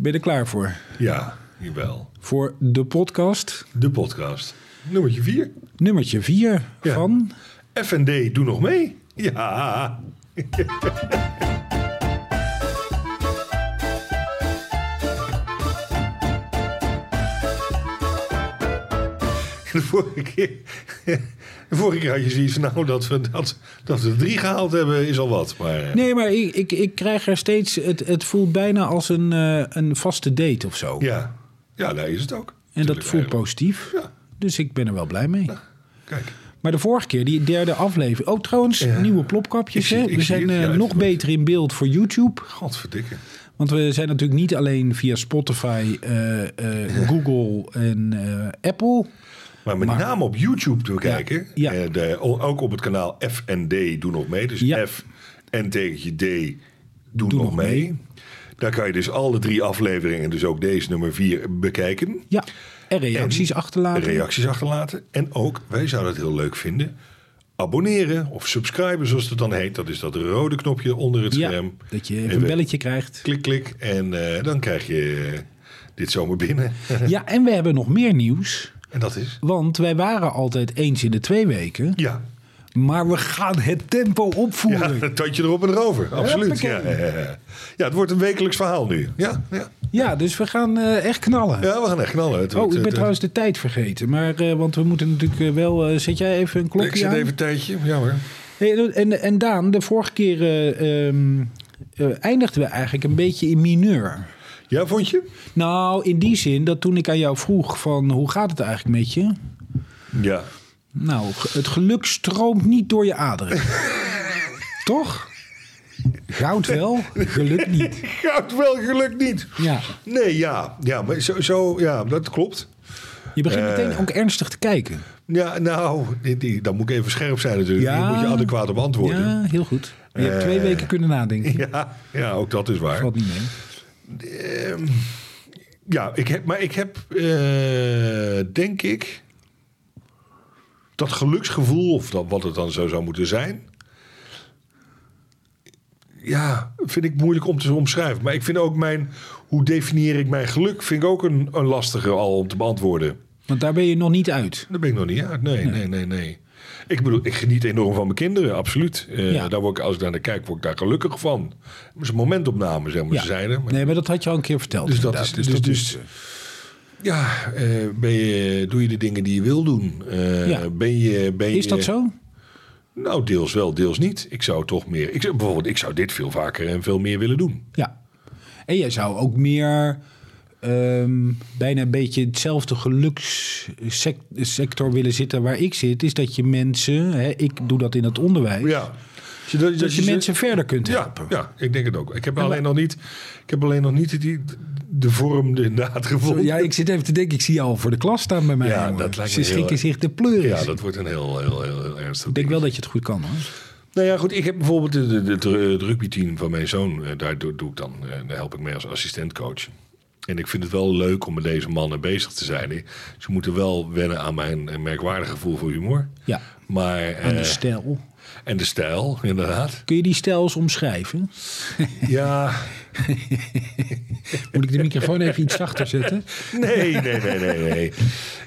Ben je er klaar voor? Ja, jawel. Voor de podcast De podcast. Nummertje 4. nummertje 4 Ja. van... FND, doe nog mee. Ja. De vorige keer, de vorige keer had je zoiets van, nou, dat we, dat, dat we drie gehaald hebben, is al wat. Maar eh, Nee, maar ik, ik, ik krijg er steeds... Het, het voelt bijna als een, eh, een vaste date of zo. ja, ja, daar is het ook. en dat voelt eigenlijk. positief. Ja. Dus ik ben er wel blij mee. Kijk, Maar de vorige keer, die derde aflevering... Oh, trouwens, Ja. nieuwe plopkapjes. Zie- hè? We zijn het, eh, ja, nog beter in beeld voor YouTube. godverdikke. Want we zijn natuurlijk niet alleen via Spotify, Google en Apple. Maar met Maar- name op YouTube te kijken. ja. eh, de, ook op het kanaal FND Doe Nog Mee. Dus Ja. F en tegentje D Doe, Doe Nog Nog mee. Mee. Daar kan je dus alle drie afleveringen, dus ook deze nummer vier, bekijken. Ja, en reacties achterlaten. Reacties achterlaten. En ook, wij zouden het heel leuk vinden, abonneren of subscriben zoals het dan heet. Dat is dat rode knopje onder het ja, scherm. dat je even Even een belletje krijgt. Klik, klik. En eh, dan krijg je dit zomaar binnen. Ja, en we hebben nog meer nieuws. En dat is... Want wij waren altijd eens in de twee weken. Ja, Maar we gaan het tempo Ja, opvoeren. een tandje erop en erover. Absoluut. Ja, ja, ja. ja, het wordt een wekelijks verhaal nu. Ja, ja. Ja, dus we gaan eh, echt knallen. ja we gaan echt knallen. Het Oh, ik ben het- trouwens de tijd vergeten. Maar, eh, want we moeten natuurlijk eh, wel... eh, zet jij even een Ik klokje zit aan? even een tijdje. Ja hoor. Hey, en, en Daan, de vorige keer eh, ehm, eh, eindigden we eigenlijk een beetje in mineur. Ja, vond je? Nou, in die zin dat toen ik aan jou vroeg van hoe gaat het eigenlijk met je? Ja. Nou, het geluk stroomt niet door je aderen. Toch? Goud wel, geluk niet. Goud wel, geluk niet. Ja. Nee, ja. Ja, maar zo, zo ja, dat klopt. Je begint Eh. meteen ook ernstig te kijken. Ja, nou, dan moet ik even scherp zijn natuurlijk. Ja. Hier moet je adequaat op antwoorden. Ja, heel goed. Je hebt Eh. twee weken kunnen nadenken. Ja, ja, ook dat is waar. Valt niet mee. Ja, ik heb, maar ik heb, eh, denk ik, dat geluksgevoel, of dat, wat het dan zo zou moeten zijn. Ja, vind ik moeilijk om te omschrijven. Maar ik vind ook mijn, hoe definieer ik mijn geluk, vind ik ook een, een lastige al om te beantwoorden. Want daar ben je nog niet uit. Daar ben ik nog niet uit. Nee, nee, nee, nee. Ik bedoel, ik geniet enorm van mijn kinderen, absoluut. Eh, Ja. daar word ik, als ik daar naar kijk, word ik daar gelukkig van. Het is een momentopname, zeg maar, Ja. ze zeiden. Maar- Nee, maar dat had je al een keer verteld. Dus dat is- dus- dus- Ja, eh, ben je, doe je de dingen die je wil doen? Eh, Ja. ben je, ben is dat je- zo? Nou, deels wel, deels niet. Ik zou toch meer... Ik, bijvoorbeeld, ik zou dit veel vaker en veel meer willen doen. Ja. En jij zou ook meer ehm, bijna een beetje hetzelfde gelukssector willen zitten waar ik zit. Is dat je mensen, hè, ik doe dat in het onderwijs, Ja. Dat, dat je mensen verder kunt Ja, helpen. ja, ik denk het ook. Ik heb alleen nog niet, ik heb alleen nog niet die, de vorm de inderdaad gevonden. Ja, ik zit even te denken, ik zie je al voor de klas staan bij mij. Ja, jongen. dat lijkt Ze heel schikken zich de pleuris. Ja, dat wordt een heel, heel, heel, heel ernstig Ik denk wel dat je het goed kan hoor. Nou ja, goed. Ik heb bijvoorbeeld het rugbyteam van mijn zoon. eh, Daar doe, doe ik dan. eh, Daar help ik mee als assistentcoach. En ik vind het wel leuk om met deze mannen bezig te zijn. Ze moeten wel wennen aan mijn merkwaardige gevoel voor humor. Ja, Maar, aan de eh, stijl. En de stijl, inderdaad. Kun je die stijl eens omschrijven? Ja, Moet ik de microfoon even iets zachter zetten? nee, nee, nee, nee, nee.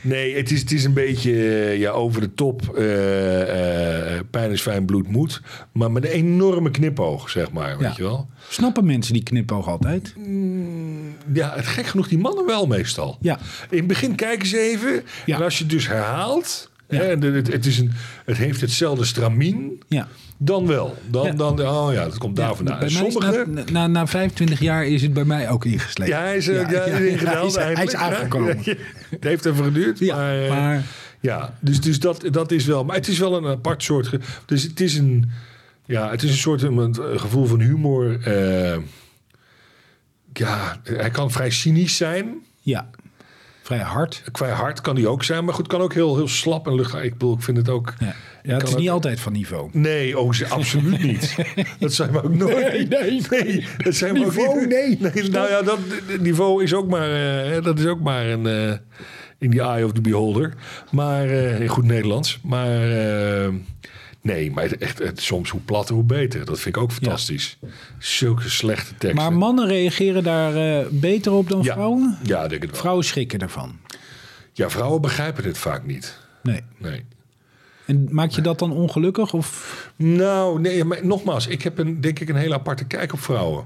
Nee, het is, het is een beetje ja, over de top. eh, eh, pijn is fijn, bloed moet. Maar met een enorme knipoog, zeg maar. Weet Ja. je wel? Snappen mensen die knipoog altijd? Ja, het gek genoeg, die mannen wel meestal. Ja. In het begin kijken ze even. Ja. En als je het dus herhaalt. Het, het, is een, het heeft hetzelfde stramien. Ja. Dan wel. Dan, Ja. dan, oh ja, dat komt daar vandaan. Sommige. na, na, na 25 jaar is het bij mij ook ingeslepen. Ja, hij is, eh, ja, ja, hij is- aangekomen. Het heeft even geduurd. Maar, eh, maar ja, dus, dus dat, dat is wel. Maar het is wel een apart soort. ge- Dus het is een. Ja, het is een soort een, gevoel van humor. eh, ja, hij kan vrij cynisch zijn. ja, vrij hard. Qua hard kan hij ook zijn. Maar goed, kan ook heel, heel slap en luchtig. Ik bedoel, ik vind het ook. Ja, ja het is niet altijd van niveau. Nee, oh, absoluut niet. Dat zijn we ook nooit. Nee, nee. dat zijn we ook niet. nee. nou ja, dat niveau is ook maar, eh, dat is ook maar een eh, in the eye of the beholder. Maar eh, in goed Nederlands. Maar eh, Nee, maar echt, soms hoe platter, hoe beter. Dat vind ik ook fantastisch. Zulke slechte teksten. Maar mannen reageren daar eh, beter op dan ja. vrouwen? Ja, ik denk het wel. Vrouwen schrikken ervan. Ja, vrouwen begrijpen het vaak niet. Nee. Nee. En maak je dat dan ongelukkig? Of Nou, nee, maar nogmaals, ik heb een, denk ik een hele aparte kijk op vrouwen.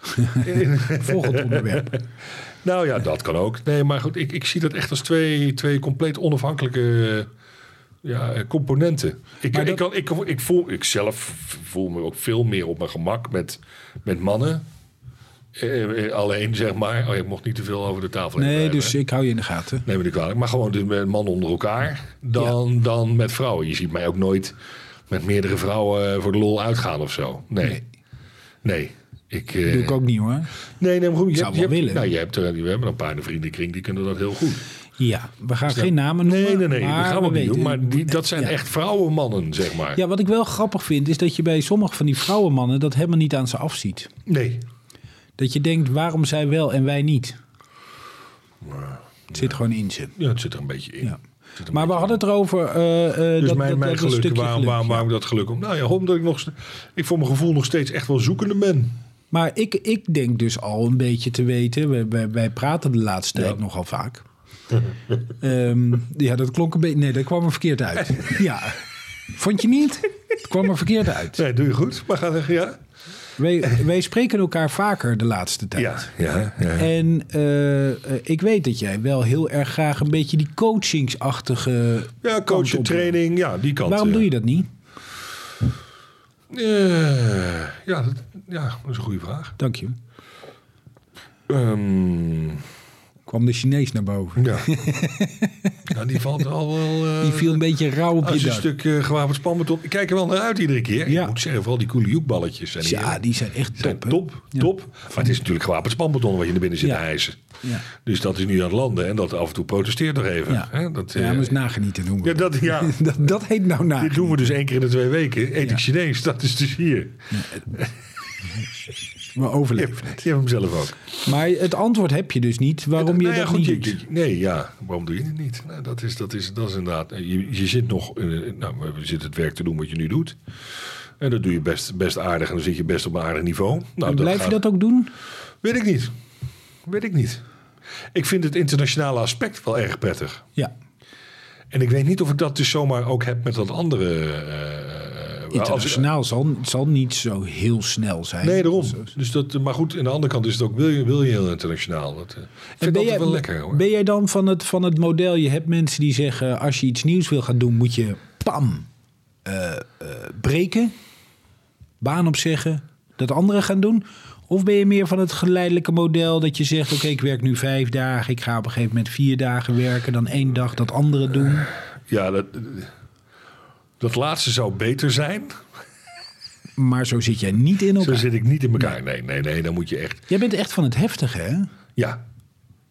volgend onderwerp? Nou ja, dat kan ook. Nee, maar goed, ik, ik zie dat echt als twee, twee compleet onafhankelijke ja, eh, componenten. Ik, Maar kan, ik, ik, voel, ik zelf voel me ook veel meer op mijn gemak met, met mannen. Eh, eh, alleen, zeg maar. Oh, ik mocht niet te veel over de tafel Nee, dus hè. ik hou je in de gaten. Neem me niet kwalijk. Maar gewoon dus met mannen onder elkaar dan, dan met vrouwen. Je ziet mij ook nooit met meerdere vrouwen eh, voor de lol uitgaan of zo. Nee. Nee. Nee. Ik, eh, Doe ik ook niet hoor. Nee, nee, maar goed. Je, Zou hebt, je, wel hebt, willen. nou, je hebt er, we hebben een paar in de vriendenkring die kunnen dat heel goed. Ja, we gaan geen namen noemen. Nee, nee, nee. maar dat gaan we niet doen. Maar die, dat zijn Ja. echt vrouwenmannen, zeg maar. Ja, wat ik wel grappig vind, is dat je bij sommige van die vrouwenmannen dat helemaal niet aan ze afziet. Nee. Dat je denkt, waarom zij wel en wij niet? Het zit gewoon in ze. Ja, het zit er een beetje in. Ja. Maar we hadden het erover. eh, eh. Dus dat, mijn, dat, mijn dat geluk, waarom, geluk, waarom, dat geluk om? Nou ja, omdat ik nog... Ik voor mijn gevoel nog steeds echt wel zoekende ben. Maar ik, ik denk dus al een beetje te weten. Wij, wij, wij praten de laatste tijd Ja. nogal vaak. Ehm, ja, dat klonk een beetje. Nee, dat kwam er verkeerd uit. ja. Vond je niet? Het kwam er verkeerd uit. Nee, doe je goed. Maar ga zeggen, ja? Wij, wij spreken elkaar vaker de laatste tijd. Ja, ja, ja. En eh, eh, ik weet dat jij wel heel erg graag een beetje die coachingsachtige. Ja, coachen, training, ja, die kant. Waarom eh. doe je dat niet? Ja, dat, ja, dat is een goede vraag. Dank je. Ehm, Kwam de Chinees naar boven. ja. ja, die valt al wel... eh, Die viel een beetje rauw op Als je een dak. stuk eh gewapend spanbeton. Ik kijk er wel naar uit iedere keer. Ja. Ik moet zeggen, vooral die coole joekballetjes. Ja, die zijn echt top. top, Ja. top. Maar het is natuurlijk gewapend spanbeton wat je naar binnen zit te hijsen. Ja. Dus dat is nu aan het landen. En dat af en toe protesteert nog even. Ja. Dat, Ja, eh, maar eens nagenieten noemen. ja, dat, ja. dat, dat heet nou Dit nagenieten. doen we dus één keer in de twee weken. Eet ik Chinees, dat is dus hier. Je hebt, het. je hebt hem zelf ook. Maar het antwoord heb je dus niet waarom je Nou ja, dat goed, niet je- doet. je- Nee, ja. Waarom doe je het niet? Nou, dat, is, dat, is, dat is inderdaad... Je, je zit nog... eh, nou, we zitten het werk te doen wat je nu doet. En dat doe je best, best aardig. En dan zit je best op een aardig niveau. Nou, En Blijf gaat- je dat ook doen? Weet ik niet. Weet ik niet. Ik vind het internationale aspect wel erg prettig. Ja. En ik weet niet of ik dat dus zomaar ook heb met dat andere... als Internationaal zal, zal niet zo heel snel zijn. Nee, daarom. Zo- Dus dat, maar goed, aan de andere kant is het ook... Wil je, wil je heel internationaal? Dat eh, vind ben altijd jij, wel lekker, hoor. ben jij dan van het, van het model... Je hebt mensen die zeggen... als je iets nieuws wil gaan doen... moet je pam eh, eh, breken. Baan opzeggen. Dat anderen gaan doen. Of ben je meer van het geleidelijke model... dat je zegt... oké, ik werk nu vijf dagen. Ik ga op een gegeven moment vier dagen werken... dan één dag dat anderen doen. Ja, dat, dat laatste zou beter zijn. Maar zo zit jij niet in Zo elkaar. zit ik niet in elkaar. Nee, nee, nee, dan moet je echt... Jij bent echt van het heftige, hè? Ja.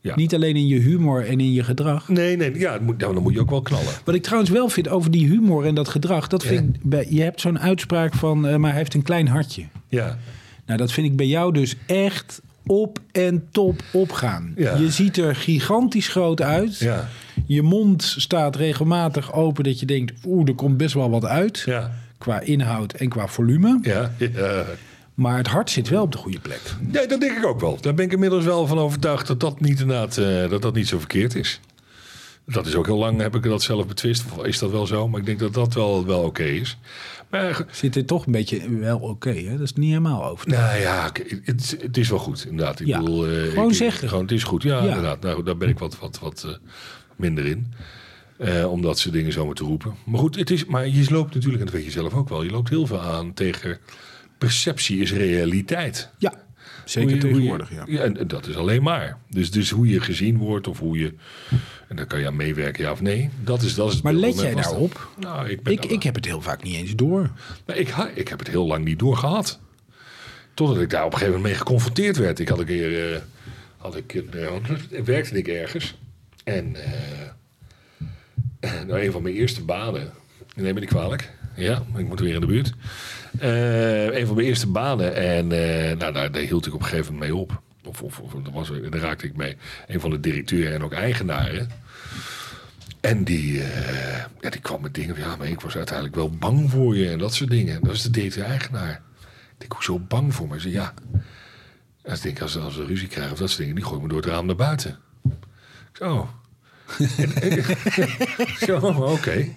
ja. Niet alleen in je humor en in je gedrag. Nee, nee, ja, nou, dan moet je ook wel knallen. Wat ik trouwens wel vind over die humor en dat gedrag... dat vind ik je hebt zo'n uitspraak van... eh, maar hij heeft een klein hartje. Ja. Nou, dat vind ik bij jou dus echt op en top opgaan. Ja. Je ziet er gigantisch groot uit. Ja. Je mond staat regelmatig open dat je denkt... oeh, er komt best wel wat uit. Ja. Qua inhoud en qua volume. Ja. ja. Maar het hart zit wel op de goede plek. Nee, dat denk ik ook wel. Daar ben ik inmiddels wel van overtuigd dat dat niet, inderdaad, eh, dat dat niet zo verkeerd is. Dat is ook heel lang, heb ik dat zelf betwist. Of is dat wel zo? Maar ik denk dat dat wel, wel oké is. Maar Zit er toch een beetje wel oké, hè? Dat is niet helemaal over. nou ja, het, het is wel goed, inderdaad. Ik Ja, bedoel, eh, gewoon ik- zeggen. Gewoon, het is goed, ja, Ja. inderdaad. Nou, daar ben ik wat, wat, wat eh, minder in. Eh, om dat soort dingen zomaar te roepen. Maar goed, het is, maar je loopt natuurlijk, en dat weet je zelf ook wel... je loopt heel veel aan tegen perceptie is realiteit. Ja, zeker je- tegenwoordig, ja. en dat is alleen maar. Dus, dus hoe je gezien wordt of hoe je... En dan kan je aan meewerken, ja of nee. Dat is, dat is het Maar let jij daarop? Nou, ik, ben Ik, daar- ik heb het heel vaak niet eens door. maar ik, ha- ik heb het heel lang niet doorgehad. Totdat ik daar op een gegeven moment mee geconfronteerd werd. Ik had een keer... eh, had ik, eh, werkte ik ergens. En... eh, nou, een van mijn eerste banen... Neem me niet kwalijk. Ja, ik moet weer in de buurt. Eh, een van mijn eerste banen. En eh, nou, daar, daar hield ik op een gegeven moment mee op. Of, of, of daar, daar raakte ik mee. Een van de directeuren en ook eigenaren. En die, eh, ja, die kwam met dingen. Ja, maar ik was uiteindelijk wel bang voor je en dat soort dingen. Dat is de DT-eigenaar. Ik denk, hoezo bang voor me? Zei, ja. Als, ik als, als we ruzie krijgen of dat soort dingen, die gooien me door het raam naar buiten. Zo. Zo, oké.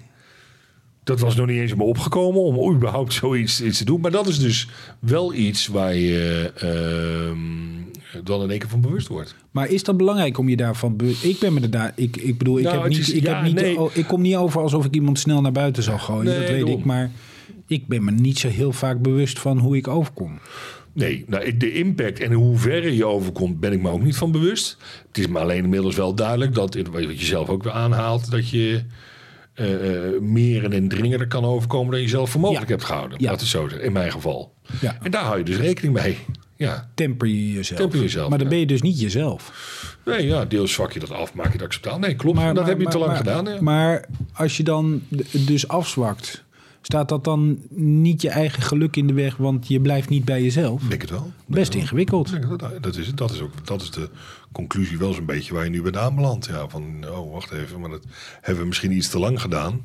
Dat was nog niet eens me opgekomen om überhaupt zoiets iets te doen. Maar dat is dus wel iets waar je ehm, dan in één keer van bewust wordt. Maar is dat belangrijk om je daarvan bewust... Ik ben me daar... Ik, ik bedoel, ik, Nou, heb niet, is- ik, ja, heb niet, nee. oh, ik kom niet over alsof ik iemand snel naar buiten zal gooien. Nee, dat weet daarom. ik. Maar ik ben me niet zo heel vaak bewust van hoe ik overkom. Nee, nou, de impact en in hoeverre je overkomt, ben ik me ook niet van bewust. Het is me alleen inmiddels wel duidelijk dat, wat je zelf ook weer aanhaalt, dat je eh, eh, meer en indringender kan overkomen dan je zelf voor mogelijk Ja. hebt gehouden. Ja. Dat is zo, in mijn geval. Ja. En daar hou je dus rekening mee. Ja. Temper je jezelf. Temper jezelf, Maar dan ben je dus niet jezelf. Nee, ja, deels zwak je dat af, maak je het acceptabel. Nee, klopt. Maar, dat maar- heb je maar- te lang maar- gedaan. Ja. Maar als je dan dus afzwakt, staat dat dan niet je eigen geluk in de weg? Want je blijft niet bij jezelf. Ik denk het wel. Denk Best ingewikkeld. Denk dat, dat is het. Dat is, ook, dat is de conclusie wel zo'n beetje waar je nu bent aanbeland. Ja, van, oh, wacht even, maar dat hebben we misschien iets te lang gedaan.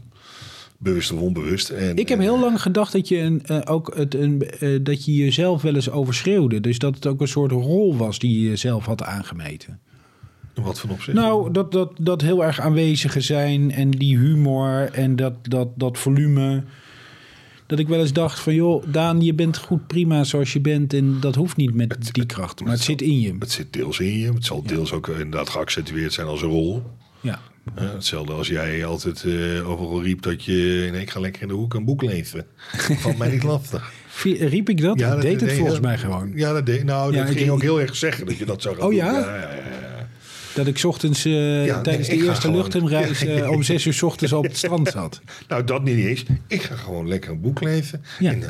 Bewust of onbewust. En, Ik heb heel lang gedacht dat je, een, eh, ook het, een, eh, dat je jezelf wel eens overschreeuwde. Dus dat het ook een soort rol was die je jezelf had aangemeten. Wat van opzicht? Nou, dat, dat, dat heel erg aanwezige zijn en die humor en dat, dat, dat volume. Dat ik wel eens dacht van, joh, Daan, je bent goed prima zoals je bent. En dat hoeft niet met die kracht. Maar het zit in je. Het zit deels in je. Het zal deels ook inderdaad geaccentueerd zijn als een rol. Ja. Hetzelfde als jij altijd eh, overal riep dat je... Nee, ik ga lekker in de hoek een boek lezen. Valt mij niet lastig. Riep ik dat? Ja, ik deed het deed- volgens mij gewoon. Ja, dat deed Nou, dat ging ook heel erg zeggen dat je dat zou gaan Oh, doen. ja? Dat ik 's ochtends eh, Ja, tijdens nee, de eerste gewoon- luchthemreis eh, om zes uur 's ochtends op het strand zat. Nou, dat niet eens. Ik ga gewoon lekker een boek lezen. Ja. En,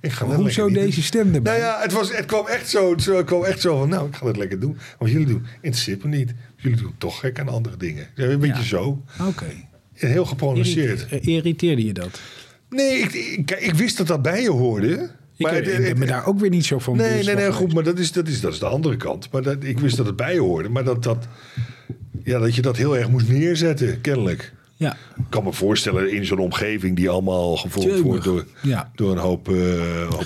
ik ga dat Hoezo deze stem erbij? Nou ja, het, was, het, kwam echt zo, het, het kwam echt zo van, nou, ik ga het lekker doen. Want jullie doen, interesseert me niet. Jullie doen toch gek aan andere dingen. Ja, Een beetje Ja. zo. Oké. En heel geprononceerd. Eh, Irriteerde je dat? Nee, ik, ik, ik wist dat dat bij je hoorde. Ik, Maar ik het- me daar ook weer niet zo van Nee, nee, nee, goed, maar dat is, dat is, dat is de andere kant. Maar dat, ik wist dat het bij hoorde. Maar dat, dat, ja, dat je dat heel erg moest neerzetten, kennelijk. Ja, Ik kan me voorstellen in zo'n omgeving die allemaal gevolgd wordt door, Ja. door een hoop, eh hoop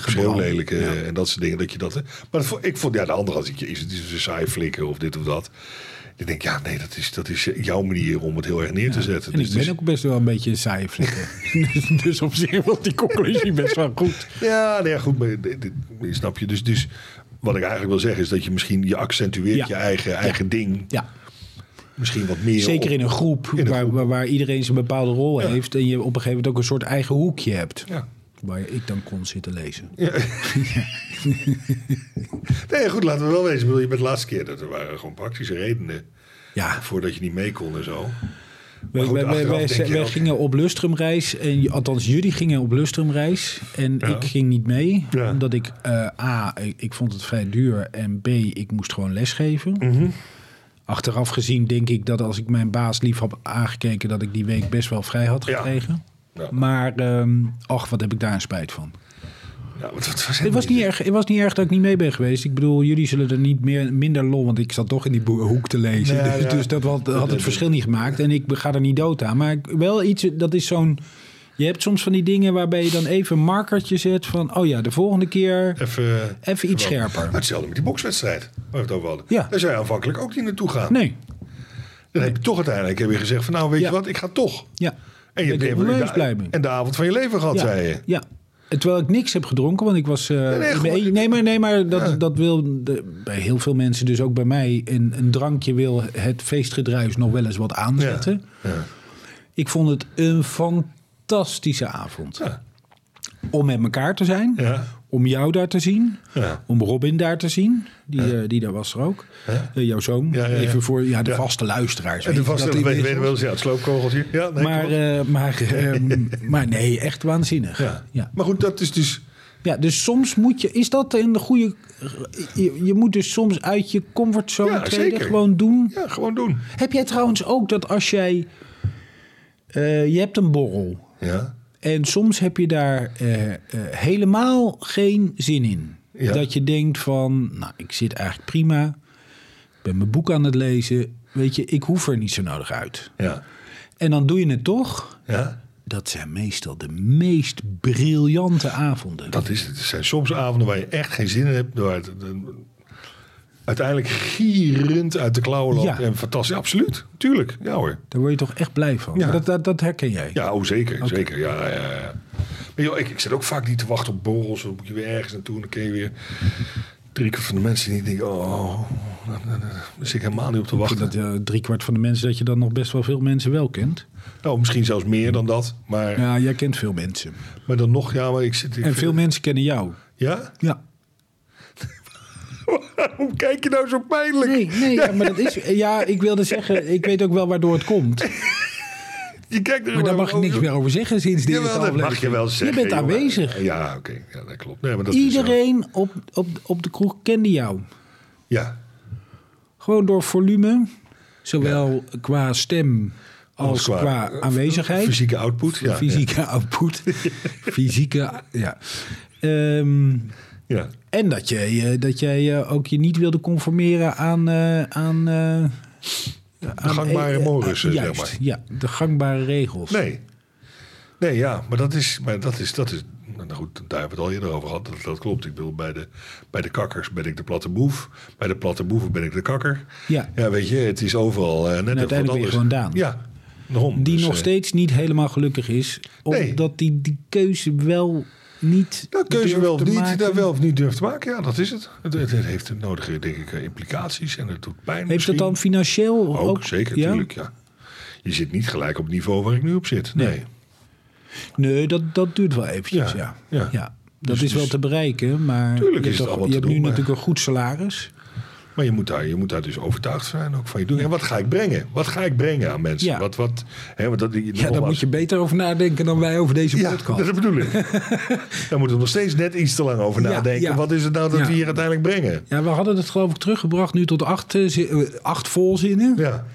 Ja. en dat soort dingen. Dat je dat, maar dat, ik vond, ja, de andere had ik, is het is een saai flikker of dit of dat. Ik denk, ja, nee, dat is, dat is jouw manier om het heel erg neer te zetten. en Dus ik ben ook best wel een beetje een saaie flikker. dus, dus op zich was die conclusie best wel goed. Ja, nee, goed, maar snap je. Dus, dus wat ik eigenlijk wil zeggen is dat je misschien, je accentueert je eigen, eigen ding. Ja, Misschien wat meer zeker in een groep, in een waar, groep. waar, waar iedereen zijn bepaalde rol Ja. heeft. En je op een gegeven moment ook een soort eigen hoekje hebt. Ja. Waar ik dan kon zitten lezen. Nee, goed, laten we wel wezen. Ik bedoel, je bent de laatste keer, dat er waren gewoon praktische redenen Ja, voordat je niet mee kon en zo. wij, goed, wij, ook- gingen op Lustrumreis. En, althans, jullie gingen op Lustrumreis. En Ja. ik ging niet mee. Ja. Omdat ik, eh, A, ik, ik vond het vrij duur. En B, ik moest gewoon lesgeven. Mhm. Achteraf gezien denk ik dat als ik mijn baas lief had aangekeken... dat ik die week best wel vrij had Ja. gekregen. Ja. Maar, ehm ach, wat heb ik daar een spijt van. Wat, wat was Het was, niet erg, het was niet erg dat ik niet mee ben geweest. Ik bedoel, jullie zullen er niet meer, minder lol... want ik zat toch in die hoek te lezen. Dus, dus dat had, had het verschil niet gemaakt. En ik ga er niet dood aan. Maar wel iets, dat is zo'n... Je hebt soms van die dingen waarbij je dan even een markertje zet... van, oh ja, de volgende keer Even, even iets scherper. Maar hetzelfde met die bokswedstrijd, waar we het over hadden. Ja. Daar zou je aanvankelijk ook niet naartoe gaan. Nee, Dan heb je toch uiteindelijk heb je gezegd van nou weet Ja. je wat, ik ga toch. ja. En je hebt wil de, en de avond van je leven gehad, ja. zei je. Ja. Terwijl ik niks heb gedronken, want ik was. eh, nee, gewoon- nee, maar, nee, maar dat, Ja. dat wil de- bij heel veel mensen, dus ook bij mij, een, een drankje wil het feestgedruis nog wel eens wat aanzetten. Ja. Ik vond het een fantastische avond. Om met elkaar te zijn, Ja. Om jou daar te zien, Ja. om Robin daar te zien, die, eh, die daar was er ook. Ja. Eh, jouw zoon, even voor ja, de vaste luisteraars. En de vaste, dat weet wel eens, ja, het sloopkogeltje. Ja, nee, maar, eh, maar, ehm, maar nee, echt waanzinnig. ja. ja. Maar goed, dat is dus... Ja, dus soms moet je. Is dat een goede. Je, je moet dus soms uit je comfortzone treden. Gewoon doen. Ja, gewoon doen. Heb jij trouwens ook dat als jij. je hebt een borrel. Ja. En soms heb je daar eh, eh, helemaal geen zin in. Ja. Dat je denkt van. Nou, ik zit eigenlijk prima. Ik ben mijn boek aan het lezen. Weet je, ik hoef er niet zo nodig uit. Ja. En dan doe je het toch. Ja, Dat zijn meestal de meest briljante avonden. dat is het. Het zijn soms avonden waar je echt geen zin in hebt. Waar het, uiteindelijk gierend uit de klauwen. Ja. En fantastisch, absoluut. Tuurlijk, ja hoor. Daar word je toch echt blij van. Ja. Dat, dat, dat herken jij. Ja, oh, zeker. zeker. Ja, ja, ja. Maar joh, ik, ik zit ook vaak niet te wachten op borrels. Dan moet je weer ergens naartoe en dan kun je weer drie kwart van de mensen die denken... Oh, daar daar- daar zit ik helemaal niet op te wachten. dat uh, driekwart van de mensen dat je dan nog best wel veel mensen wel kent. Nou, misschien zelfs meer dan dat. Maar, Ja, jij kent veel mensen. maar dan nog, ja, maar ik zit... Ik En vind- veel mensen kennen jou. Ja? Ja. Hoe kijk je nou zo pijnlijk? Nee, nee, ja, maar dat is. Ja, ik wilde zeggen, ik weet ook wel waardoor het komt. Je kijkt er Maar daar mag je niks over. meer over zeggen sinds Jawel, eerste dat mag aflevering. je wel zeggen. Je bent jongen. aanwezig. Ja, oké. Ja, dat klopt. Nee, maar dat is Iedereen op, op, op de kroeg kende jou. Ja. Gewoon door volume, zowel qua stem als qua, qua, aanwezigheid. Fysieke output. Ja, fysieke output. fysieke, ja. Ehm, Ja. En dat jij, eh, dat jij eh, ook je niet wilde conformeren aan... eh, aan aan- gangbare morussen, zeg maar. Ja, de gangbare regels. Nee. Nee, ja. Maar dat is... Maar dat is, dat is nou goed, daar hebben we het al eerder over gehad. Dat, dat klopt. Ik bedoel, bij de, bij de kakkers ben ik de platte boef. Bij de platte boeven ben ik de kakker. Ja. Ja, weet je, het is overal net wat uiteindelijk ben je anders. gewoon Daan. Ja, daarom. Die Dus, nog steeds niet helemaal gelukkig is. Nee. Omdat die die keuze wel niet Ja, keuze durft wel of niet, maken. daar wel of niet durft te maken. Ja, dat is het. Het, het, het heeft de nodige, denk ik, eh, implicaties en het doet pijn Heeft misschien. het dan financieel ook? Ook, zeker, ja? natuurlijk, ja. Je zit niet gelijk op het niveau waar ik nu op zit. Nee. Nee. Nee, dat, dat duurt wel eventjes, ja. Ja, ja. ja. Dat Dus- is wel dus- te bereiken, maar Tuurlijk je is hebt, het toch- al wat je hebt nu maar- natuurlijk een goed salaris. Maar je moet, daar, je moet daar dus overtuigd zijn ook van je doen. En wat ga ik brengen? Wat ga ik brengen aan mensen? Ja. Wat, wat, hè, want dat, Ja, daar moet je beter over nadenken dan wij over deze Ja, podcast. dat bedoel ik. Daar moeten we nog steeds net iets te lang over nadenken. ja. Wat is het nou dat we hier uiteindelijk brengen? Ja, we hadden het geloof ik teruggebracht nu tot acht, eh, eh, acht volzinnen. Ja,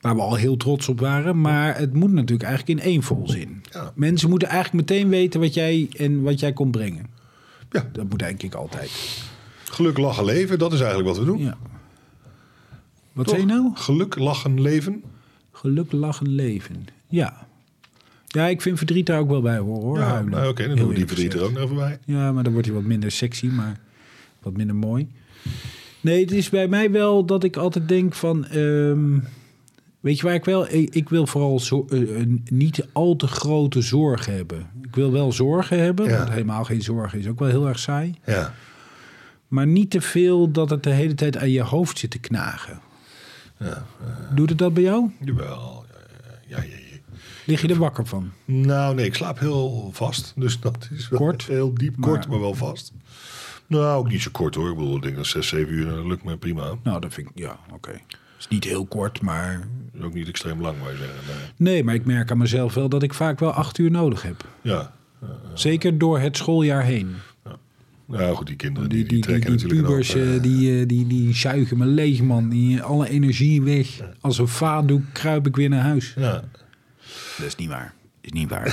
Waar we al heel trots op waren. Maar het moet natuurlijk eigenlijk in één volzin. Ja. Mensen moeten eigenlijk meteen weten wat jij en wat jij komt brengen. ja. Dat moet denk ik altijd. Geluk, lachen, leven. Dat is eigenlijk wat we doen. Ja. Wat Toch? zei je nou? Geluk, lachen, leven. Geluk, lachen, leven. Ja. Ja, ik vind verdriet daar ook wel bij horen hoor. Ja, nou, oké, dan doen we die verdriet er ook nog even bij. Ja, maar dan wordt hij wat minder sexy, maar wat minder mooi. Nee, het is bij mij wel dat ik altijd denk van... ehm, weet je waar ik wel... Ik, ik wil vooral zo, eh, eh, niet al te grote zorgen hebben. Ik wil wel zorgen hebben, Ja. want helemaal geen zorgen is ook wel heel erg saai. Ja. Maar niet te veel dat het de hele tijd aan je hoofd zit te knagen. Ja, Doet het dat bij jou? jawel. Ja, ja. Lig je er wakker van? Nou, nee, ik slaap heel vast. Dus dat is wel Kort? heel diep. Kort, Maar- maar wel vast. Nou, ook niet zo kort hoor. Ik bedoel, ik denk dat 6, 7 uur, dat lukt me prima. Nou, dat vind ik... Ja, oké. is niet heel kort, maar... Ook niet extreem lang, maar je zeggen. Nee. Nee, maar ik merk aan mezelf wel dat ik vaak wel acht uur nodig heb. Ja. Zeker door het schooljaar heen. Nou goed, die kinderen Die, die, die, die, die, trekken die natuurlijk pubers, eh, eh, die, eh, die, die zuigen me leeg, man. Die, alle energie weg. Als een vaatdoek kruip ik weer naar huis. Ja. Dat is niet waar. is niet waar.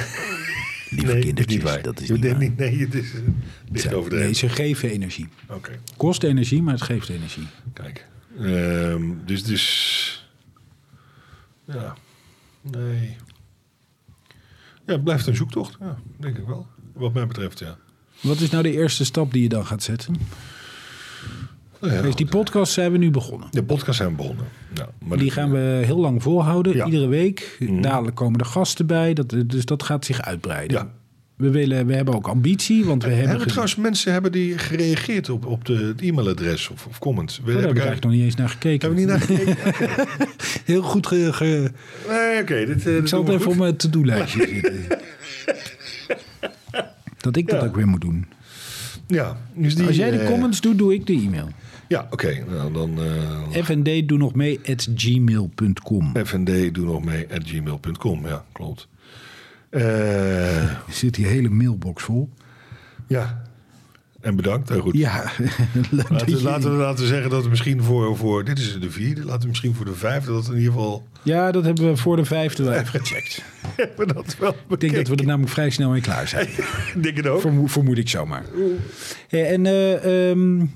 Lieve Nee, is kindertjes, niet waar. dat is niet denkt waar. niet- Nee, het is Ze- overdreven. nee, ze geven energie. Oké, Kost energie, maar het geeft energie. kijk. Ehm, dus, dus... Ja. Nee. Ja, het blijft een zoektocht. Ja, denk ik wel. Wat mij betreft, ja. Wat is nou de eerste stap die je dan gaat zetten? Nou ja, Dus die podcast zijn we nu begonnen. De podcast zijn we begonnen. Ja, maar Die gaan we heel lang volhouden, Ja. iedere week. Mhm. Dadelijk komen er gasten bij, dat, dus dat gaat zich uitbreiden. Ja. We, willen, we hebben ook ambitie, want we hebben... Hebben trouwens mensen hebben die gereageerd op, op de, het e-mailadres of, of comments? We Oh, daar heb ik eigenlijk nog niet eens naar gekeken. Hebben we niet naar gekeken? Heel goed ge, ge- Nee, oké. dit, eh, Ik dit zal doen het even op mijn to-do-lijstje zitten. Dat ik dat Ja. ook weer moet doen. Ja, dus die, Als jij de eh, comments doet, doe ik de e-mail. Ja, oké. Nou, dan eh FND doe nog mee at gmail.com. fnd doe nog mee at gmail.com. Ja, klopt. Eh, zit die hele mailbox vol. ja. En bedankt. Heel goed. Ja, Laten, we- je- laten, we, laten we zeggen dat we misschien voor, voor... Dit is de vierde. Laten we misschien voor de vijfde... dat in ieder geval... Ja, dat hebben we voor de vijfde wel even gecheckt. hebben we dat wel Ik denk dat we er namelijk vrij snel mee klaar zijn. Ik denk het ook. Vermo- vermoed ik zomaar. Ja, en eh, ehm, eh,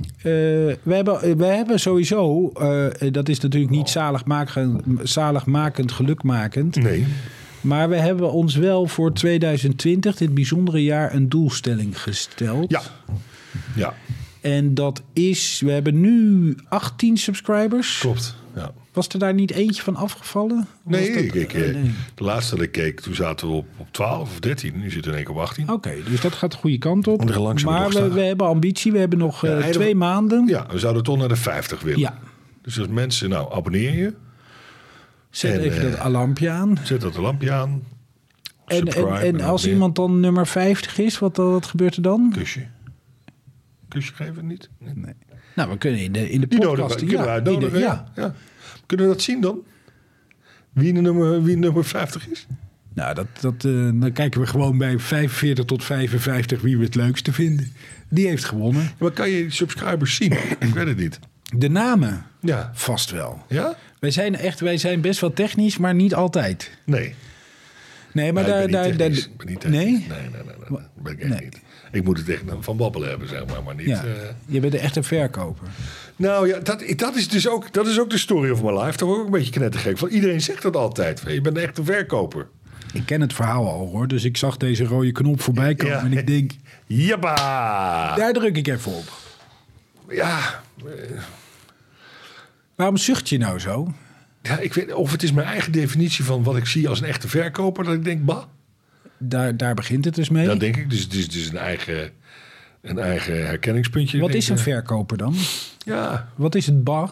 wij, hebben, wij hebben sowieso, eh, dat is natuurlijk niet zaligmakend, zaligmakend gelukmakend. Nee. Maar we hebben ons wel voor 2020, dit bijzondere jaar, een doelstelling gesteld. Ja. Ja, En dat is, we hebben nu 18 subscribers. klopt. Ja. Was er daar niet eentje van afgevallen? Nee, dat- ik, ik, eh, eh, nee. de laatste dat ik keek, toen zaten we op, op 12 of 13. Nu zitten we in één keer op 18. Oké, dus dat gaat de goede kant op. Maar we, we hebben ambitie. We hebben nog eh, Ja, twee maanden. Ja, we zouden toch naar de 50 willen. Ja. Dus als mensen, nou, abonneer je. Zet En, even eh, dat alarmpje aan. Zet dat lampje aan. En, en, en als iemand dan nummer 50 is, wat, wat gebeurt er dan? Kusje. Kusje geven niet? Nee. Nee. Nou, we kunnen in de, in de Die podcast... we, kunnen we ja, de- ja. Ja. Kunnen we dat zien dan? Wie de nummer, wie nummer 50 is? Nou, dat, dat, eh, dan kijken we gewoon bij 45 tot 55 wie we het leukste vinden. Die heeft gewonnen. Ja, maar kan je die subscribers zien? ik weet het niet. De namen, Ja. vast wel. Ja? Wij zijn echt, wij zijn best wel technisch, maar niet altijd. Nee. Nee, maar daar, daar, daar- Ik ben niet technisch. nee? Nee, nee, nee. nee, nee. Ben ik echt niet. Ik moet het echt van babbelen hebben, zeg maar. Maar niet... Ja, eh, je bent echt een verkoper. Nou ja, dat, dat is dus ook, dat is ook de story of my life. Daar word ik ook een beetje knettergek van. Iedereen zegt dat altijd. Je bent echt een verkoper. Ik ken het verhaal al hoor, dus ik zag deze rode knop voorbij komen Ja. en ik denk, Jabba! daar druk ik even op. Ja, Waarom zucht je nou zo? ja, ik weet of het is mijn eigen definitie van wat ik zie als een echte verkoper. Dat ik denk, bah. Daar, daar begint het dus mee. Dat denk ik. Dus het is, is een, eigen, een eigen herkenningspuntje. Wat Ik is een verkoper dan? Ja, Wat is het ba?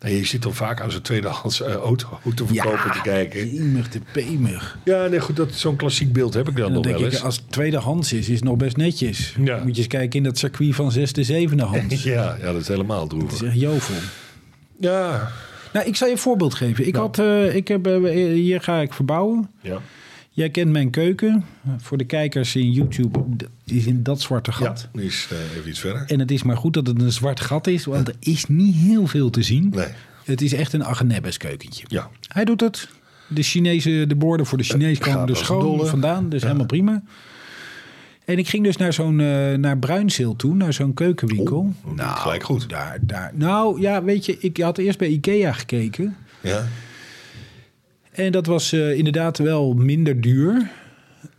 nee, je zit dan vaak aan zo'n tweedehands eh, auto, autoverkoper te kijken. Pemig te pemig. Ja, nee, goed, dat, zo'n klassiek beeld heb ik dan nog denk wel ik, eens. als het tweedehands is, is het nog best netjes. Ja. Moet je eens kijken in dat circuit van zesde, zevende hand. Ja, ja, dat is helemaal droevig. is echt jovel. Ja, Nou, ik zal je een voorbeeld geven. Ik had, eh, ik heb, eh, hier ga ik verbouwen. ja. Jij kent mijn keuken. Voor de kijkers in YouTube is in dat zwarte gat. is eh, even iets verder. En het is maar goed dat het een zwart gat is, want er is niet heel veel te zien. Nee, Het is echt een Agnebbes keukentje. ja. Hij doet het. De Chinese, de borden voor de Chinees gaat komen er een schoon vandaan. Dus helemaal prima. En ik ging dus naar zo'n eh, naar Bruinzeel toe, naar zo'n keukenwinkel. Dat doet het gelijk goed. Daar, daar, nou ja, weet je, ik had eerst bij Ikea gekeken. Ja, En dat was eh, inderdaad wel minder duur.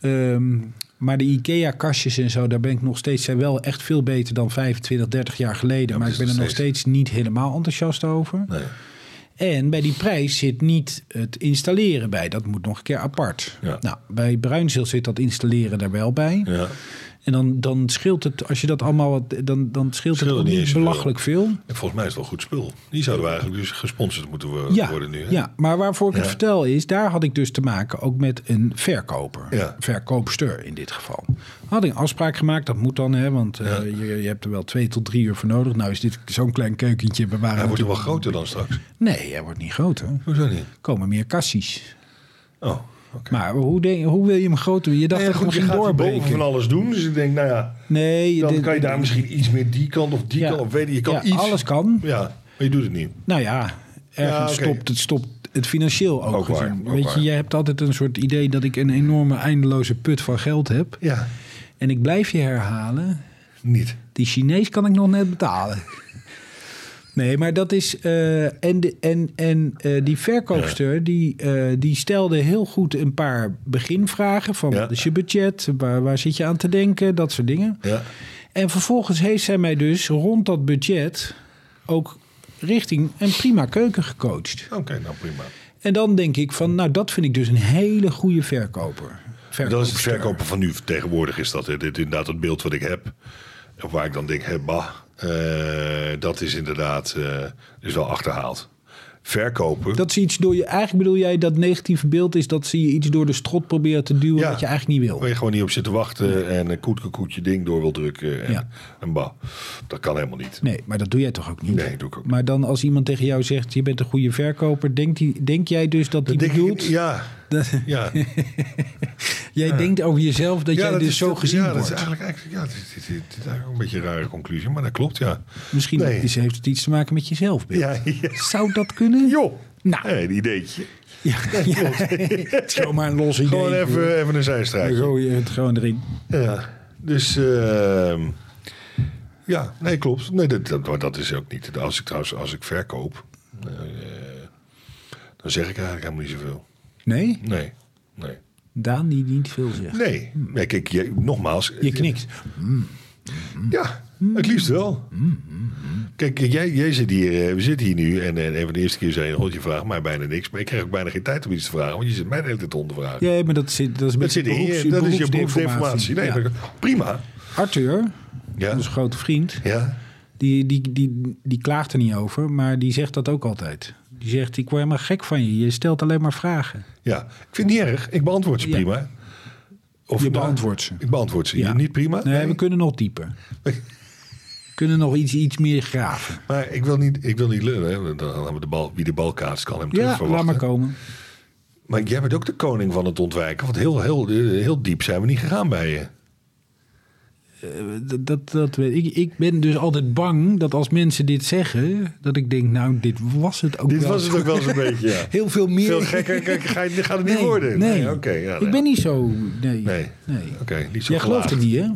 Ehm, maar de IKEA-kastjes en zo, daar ben ik nog steeds zijn wel echt veel beter dan 25, 30 jaar geleden. Ja, maar ik ben er nog steeds niet helemaal enthousiast over. nee. En bij die prijs zit niet het installeren bij. Dat moet nog een keer apart. Ja. Nou, bij Bruinzeel zit dat installeren er wel bij. Ja. En dan, dan scheelt het, als je dat allemaal, wat- dan, dan scheelt het Scheelt niet veel. belachelijk veel. En volgens mij is het wel goed spul. Die zouden we eigenlijk dus gesponsord moeten Ja, worden nu. Hè? ja, maar waarvoor ik het vertel is, daar had ik dus te maken ook met een verkoper. Ja. Verkoopster in dit geval. Had ik een afspraak gemaakt, dat moet dan, hè, want eh, je, je hebt er wel twee tot drie uur voor nodig. Nou is dit zo'n klein keukentje. We waren Hij wordt er wel groter dan straks. Nee, hij wordt niet groter. Er Hoezo niet? komen meer kassies. Oh, Maar hoe, denk, hoe wil je hem groter? Je dacht Nou dat ja, goed, je gaat hier boven doorbreken. van alles doen. Dus ik denk, nou ja, Nee, dan dit- kan je daar misschien iets meer die kant of die Ja. kant. Of weet je, je kan ja, iets. alles kan. Ja, maar je doet het niet. Nou ja, ergens stopt, het, stopt het financieel ook, Ook waar, gezien. ook Weet waar. je, jij hebt altijd een soort idee dat ik een enorme eindeloze put van geld heb. Ja, En ik blijf je herhalen, niet. die Chinees kan ik nog net betalen. Nee, maar dat is. eh, en de, en, en eh, die verkoopster die, eh, die stelde heel goed een paar beginvragen. Van Ja. wat is je budget? Waar, waar zit je aan te denken? Dat soort dingen. Ja. En vervolgens heeft zij mij dus rond dat budget ook richting een prima keuken gecoacht. Oké, nou prima. En dan denk ik van, nou dat vind ik dus een hele goede verkoper. Dat is het verkopen van nu. Tegenwoordig is dat dit is inderdaad het beeld wat ik heb. Of waar ik dan denk, hè, bah, dat is inderdaad eh, is wel achterhaald. Verkopen. Dat ze iets door je, eigenlijk bedoel jij dat negatieve beeld is dat ze je iets door de strot proberen te duwen Ja. wat je eigenlijk niet wil. Waar je gewoon niet op zit te wachten en een koetje koetje ding door wil drukken. En, Ja. en bah, dat kan helemaal niet. Nee, maar dat doe jij toch ook niet? Nee, doe ik ook niet. Maar dan als iemand tegen jou zegt, je bent een goede verkoper, denk, die, denk jij dus dat die ik, bedoelt... ja, dat, ja. Jij denkt over jezelf dat jij dus is, zo gezien ja, wordt. dat is eigenlijk, eigenlijk, ja, het is, eigenlijk een beetje een rare conclusie, maar dat klopt, ja. Misschien Nee. is- heeft het iets te maken met jezelf. Ja, ja. Zou dat kunnen? Joh. Nou. Een ideetje. Ja, ja. het is gewoon maar een los idee. Gewoon even, even een Dan zijstraatje. gooi je het gewoon erin. Ja, dus ehm, ja, nee, klopt. Nee, dat, dat, maar dat is ook niet. Als ik trouwens, als ik verkoop, eh, dan zeg ik eigenlijk helemaal niet zoveel. Nee? Nee, nee. Daan die niet veel zegt. Nee, nee kijk, je, nogmaals. Je knikt. Ja, het liefst wel. Kijk, jij, jij zit hier, eh, we zitten hier nu en, en een van de eerste keer zei je, je vraagt mij bijna niks. Maar ik krijg ook bijna geen tijd om iets te vragen, want je zit mij de hele tijd om te vragen. Ja, maar dat zit, dat is een dat zit in je, dat is je beroepsdeformatie. Nee, Ja. prima. Arthur, Ja, onze grote vriend, ja. die, die, die, die klaagt er niet over, maar die zegt dat ook altijd. Die zegt, ik word helemaal gek van je. Je stelt alleen maar vragen. Ja, ik vind het niet erg. Ik beantwoord ze Ja. prima. Of Je nou, beantwoordt ze. Ik beantwoord ze. Ja. Niet prima? Nee, we kunnen nog dieper. We kunnen nog iets, iets meer graven. Maar ik wil niet, ik wil niet lullen. Dan gaan we de bal, wie de bal kaatst kan hem Ja, terug laat verwachten. maar komen. Maar jij bent ook de koning van het ontwijken. Want heel, heel, heel diep zijn we niet gegaan bij je. Dat, dat, dat weet ik. Ik ben dus altijd bang dat als mensen dit zeggen, dat ik denk, nou, dit was het ook Dit wel. was het ook wel eens een beetje, ja. Heel veel meer. Veel gekker kijk, ga je, gaat het niet Nee, worden. Nee, oké. ja, ik ben niet zo. Nee. Nee. nee. Oké, niet zo Jij gelooft het niet, hè?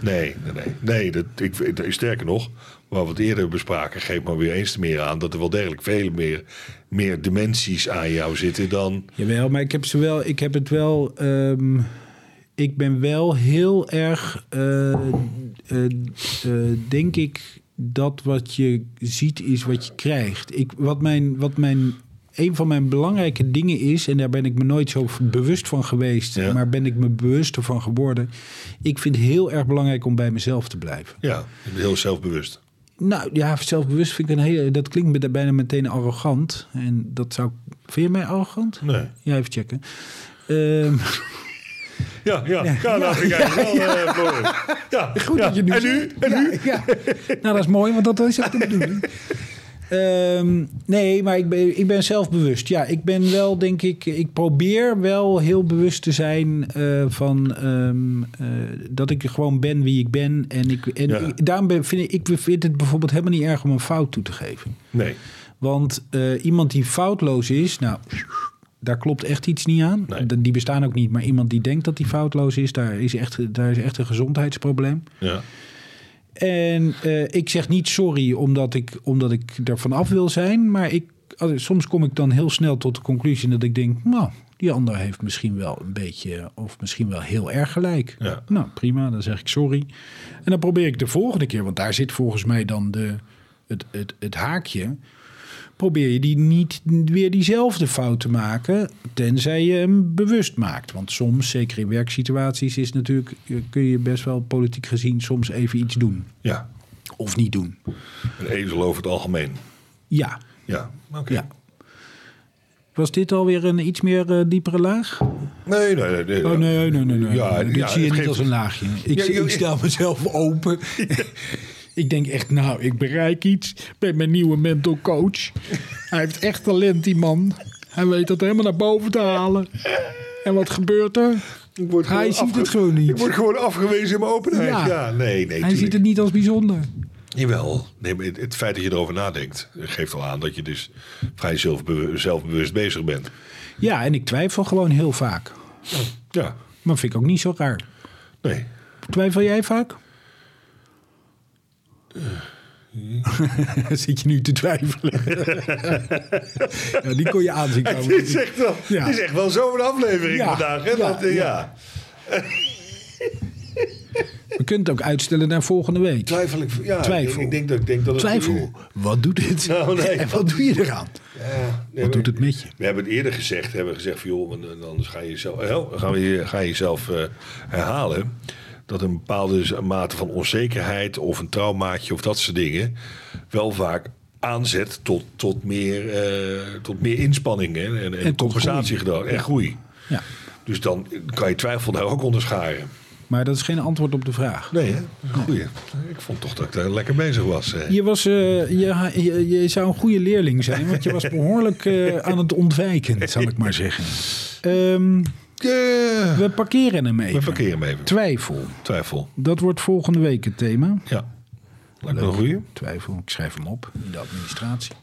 Nee, nee, nee. nee dat, ik, sterker nog, waar we het eerder bespraken, geeft maar weer eens te meer aan dat er wel degelijk veel meer, meer dimensies aan jou zitten dan. Jawel, maar ik heb, ze wel, ik heb het wel. ehm, ik ben wel heel erg. eh, eh, eh, denk ik dat wat je ziet is wat je krijgt. Ik, wat mijn, wat mijn, een van mijn belangrijke dingen is, en daar ben ik me nooit zo bewust van geweest, Ja. maar ben ik me bewuster van geworden. Ik vind het heel erg belangrijk om bij mezelf te blijven. Ja, heel zelfbewust. Nou ja, zelfbewust vind ik een hele. Dat klinkt me bijna meteen arrogant. En dat zou. Vind je mij arrogant? Nee. Ja, even checken. Ehm, Ja, ja, ja, nou vind ik eigenlijk wel, Floris. Ja, goed dat je nu En nu? En nu? Ja. Nou, dat is mooi, want dat is ook de bedoeling. Ehm, nee, maar ik ben, ik ben zelfbewust. Ja, ik ben wel, denk ik, ik probeer wel heel bewust te zijn eh, van ehm, eh, dat ik gewoon ben wie ik ben. En, ik, en Ja. ik- daarom ben, vind ik, ik vind het bijvoorbeeld helemaal niet erg om een fout toe te geven. Nee. Want iemand die foutloos is, nou, daar klopt echt iets niet aan. Nee. Die bestaan ook niet. Maar iemand die denkt dat hij foutloos is, daar is echt, daar is echt een gezondheidsprobleem. Ja. En eh, ik zeg niet sorry omdat ik, omdat ik er vanaf wil zijn. Maar ik, soms kom ik dan heel snel tot de conclusie dat ik denk... nou, die ander heeft misschien wel een beetje of misschien wel heel erg gelijk. Ja. Nou, prima, dan zeg ik sorry. En dan probeer ik de volgende keer, want daar zit volgens mij dan de, het, het, het haakje... probeer je die niet weer diezelfde fout te maken... tenzij je hem bewust maakt. Want soms, zeker in werksituaties, is natuurlijk, kun je best wel politiek gezien soms even iets doen. Ja. Of niet doen. Een ezel over het algemeen. Ja, Ja, oké. ja. Was dit alweer een iets meer eh, diepere laag? Nee, nee, nee. nee. Oh nee, nee, nee. nee. Ja, dit ja, zie je niet geeft- als een laagje. Ik, Ja, ik stel mezelf open. ik denk echt, nou, ik bereik iets met mijn nieuwe mental coach. Hij heeft echt talent, die man. Hij weet dat helemaal naar boven te halen. En wat gebeurt er? Ik word Hij ziet het gewoon niet. Ik word gewoon afgewezen in mijn openheid. Ja. Ja, nee, nee. Hij tuurlijk. ziet het niet als bijzonder. Jawel. Nee, maar het, het feit dat je erover nadenkt, geeft al aan dat je dus vrij zelfbewu- zelfbewust bezig bent. Ja, en ik twijfel gewoon heel vaak. Ja, Maar vind ik ook niet zo raar. nee. Twijfel jij vaak? Zit je nu te twijfelen? ja, die kon je aanzien Het komen. is echt wel, Ja. is echt wel zo'n aflevering Ja, vandaag. Hè? Dat, ja. We kunnen het ook uitstellen naar volgende week. Twijfel ik. Ja, Twijfel. Ik, denk dat, ik denk dat het Twijfel. Wat doet dit? Nou, nee. En wat doe je eraan? Ja, nee, Wat doet het met je? We hebben het eerder gezegd. Hebben gezegd van joh, want, eh, anders ga je jezelf, dan gaan we je, ga je jezelf eh, herhalen. Dat een bepaalde mate van onzekerheid of een traumaatje of dat soort dingen wel vaak aanzet tot, tot, meer, eh, tot meer inspanning hè, en, en, tot compensatiegedrag en groei. Ja. Dus dan kan je twijfel daar ook onder scharen. Maar dat is geen antwoord op de vraag. Nee, hè? Goeie. Ik vond toch dat ik daar lekker bezig was. Je, was, eh, je, je, je zou een goede leerling zijn, want je was behoorlijk eh, aan het ontwijken, zal ik maar zeggen. Eh, We parkeren hem even. we parkeren hem even. Twijfel. Twijfel. Dat wordt volgende week het thema. Ja. Lijkt me een goeie. Twijfel. Ik schrijf hem op in de administratie.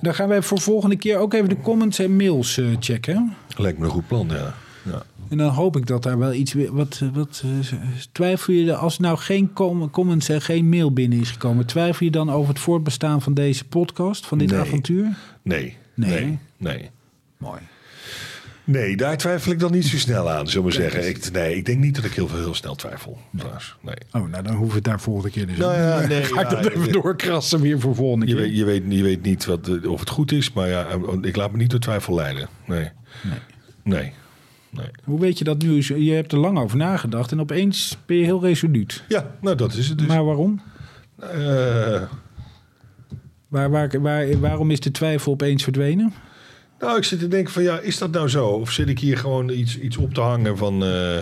Dan gaan wij voor volgende keer ook even de comments en mails eh, checken. Lijkt me een goed plan, ja. ja. En dan hoop ik dat daar wel iets weer. Wat, wat eh, twijfel je er- als nou geen com- comments en geen mail binnen is gekomen? Twijfel je dan over het voortbestaan van deze podcast, van dit Nee. avontuur? Nee. Nee. Nee. Nee. Mooi. Nee, daar twijfel ik dan niet zo snel aan, zullen we zeggen. Ik, nee, ik denk niet dat ik heel, veel, heel snel twijfel. Nee. Oh, nou dan hoeven we het daar volgende keer dus Nou ja, Dan nee, Ga ik ja, dat even doorkrassen weer voor volgende Je, keer. weet, je, weet, je weet niet wat, of het goed is, maar ja, ik laat me niet door twijfel leiden. Nee. Nee. Nee. nee. Hoe weet je dat nu? Je hebt er lang over nagedacht en opeens ben je heel resoluut. Ja, nou dat is het dus. Maar waarom? Eh, Waar, waar, waar, waarom is de twijfel opeens verdwenen? Nou, ik zit te denken van ja, is dat nou zo? Of zit ik hier gewoon iets, iets op te hangen van, eh,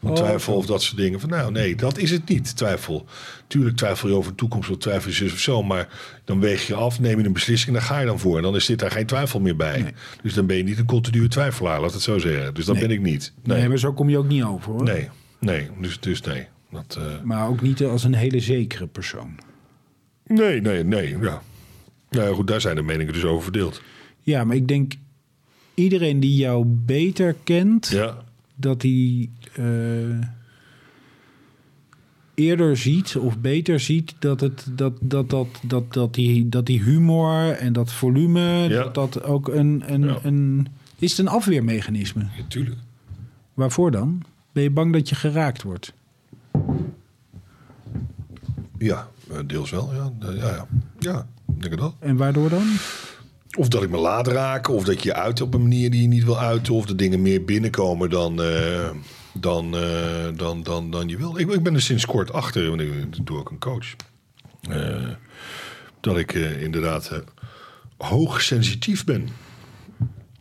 van Oh, twijfel of dat soort dingen? Van nou, nee, dat is het niet, twijfel. Tuurlijk twijfel je over de toekomst of twijfel je zus of zo. Maar dan weeg je af, neem je een beslissing en dan ga je dan voor. En dan is dit daar geen twijfel meer bij. Nee. Dus dan ben je niet een continue twijfelaar, laat het zo zeggen. Dus dat Nee. ben ik niet. Nee. Nee, maar zo kom je ook niet over hoor. nee, nee. Dus, dus nee. Dat, eh, Maar ook niet als een hele zekere persoon. nee, nee, nee, ja. Nou ja, goed, daar zijn de meningen dus over verdeeld. Ja, maar ik denk iedereen die jou beter kent, Ja, dat hij eh, eerder ziet of beter ziet dat, het, dat, dat, dat, dat, dat, die, dat die humor en dat volume, Ja. dat dat ook een, een, Ja. een. Is het een afweermechanisme? natuurlijk. Waarvoor dan? Ben je bang dat je geraakt wordt? Ja, eh, deels wel. Ja, ja, ja. ja ik denk het wel. En waardoor dan? Of dat ik me laat raken, of dat je uit op een manier die je niet wil uiten, of de dingen meer binnenkomen dan, eh, dan, eh, dan, dan, dan je wil. Ik, ik ben er sinds kort achter, want ik doe ook een coach. eh, dat ik inderdaad eh, hoogsensitief ben.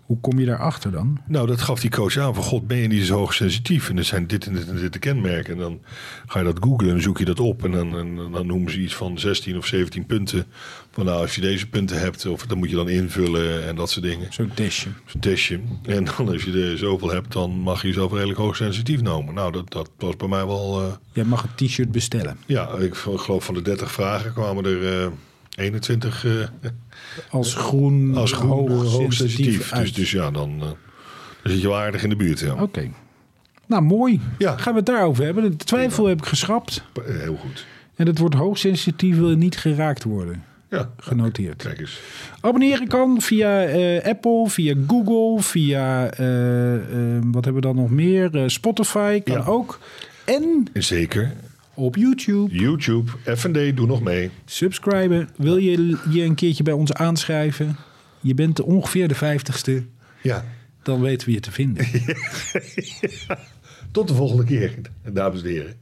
Hoe kom je daarachter dan? Nou, dat gaf die coach aan van God, ben je niet zo hoogsensitief? En er zijn dit en dit en dit de kenmerken. En dan ga je dat googlen en zoek je dat op. En dan, en dan noemen ze iets van 16 of 17 punten. Van nou, als je deze punten hebt, of dan moet je dan invullen en dat soort dingen. Zo'n testje. Zo'n testje. En dan als je er zoveel hebt, dan mag je jezelf redelijk hoogsensitief noemen. Nou, dat, dat was bij mij wel... eh, Jij mag een t-shirt bestellen. ja, ik geloof van de 30 vragen kwamen er eh 21 eh, Als groen, als groen hoogsensitief. uit. Dus, dus ja, dan, dan zit je wel aardig in de buurt. Ja. Oké. Nou, mooi. Ja. Gaan we het daarover hebben. De twijfel heb ik geschrapt. Eh, Heel goed. En het wordt hoogsensitief wil niet geraakt worden. Ja, Genoteerd. kijk eens. Abonneren kan via eh, Apple, via Google, via... eh, eh, wat hebben we dan nog meer? Spotify kan Ja. ook. En zeker op YouTube. YouTube, F&D, doe nog mee. Subscriben. Wil je je een keertje bij ons aanschrijven? Je bent ongeveer de vijftigste. Ja, Dan weten we je te vinden. tot de volgende keer, dames en heren.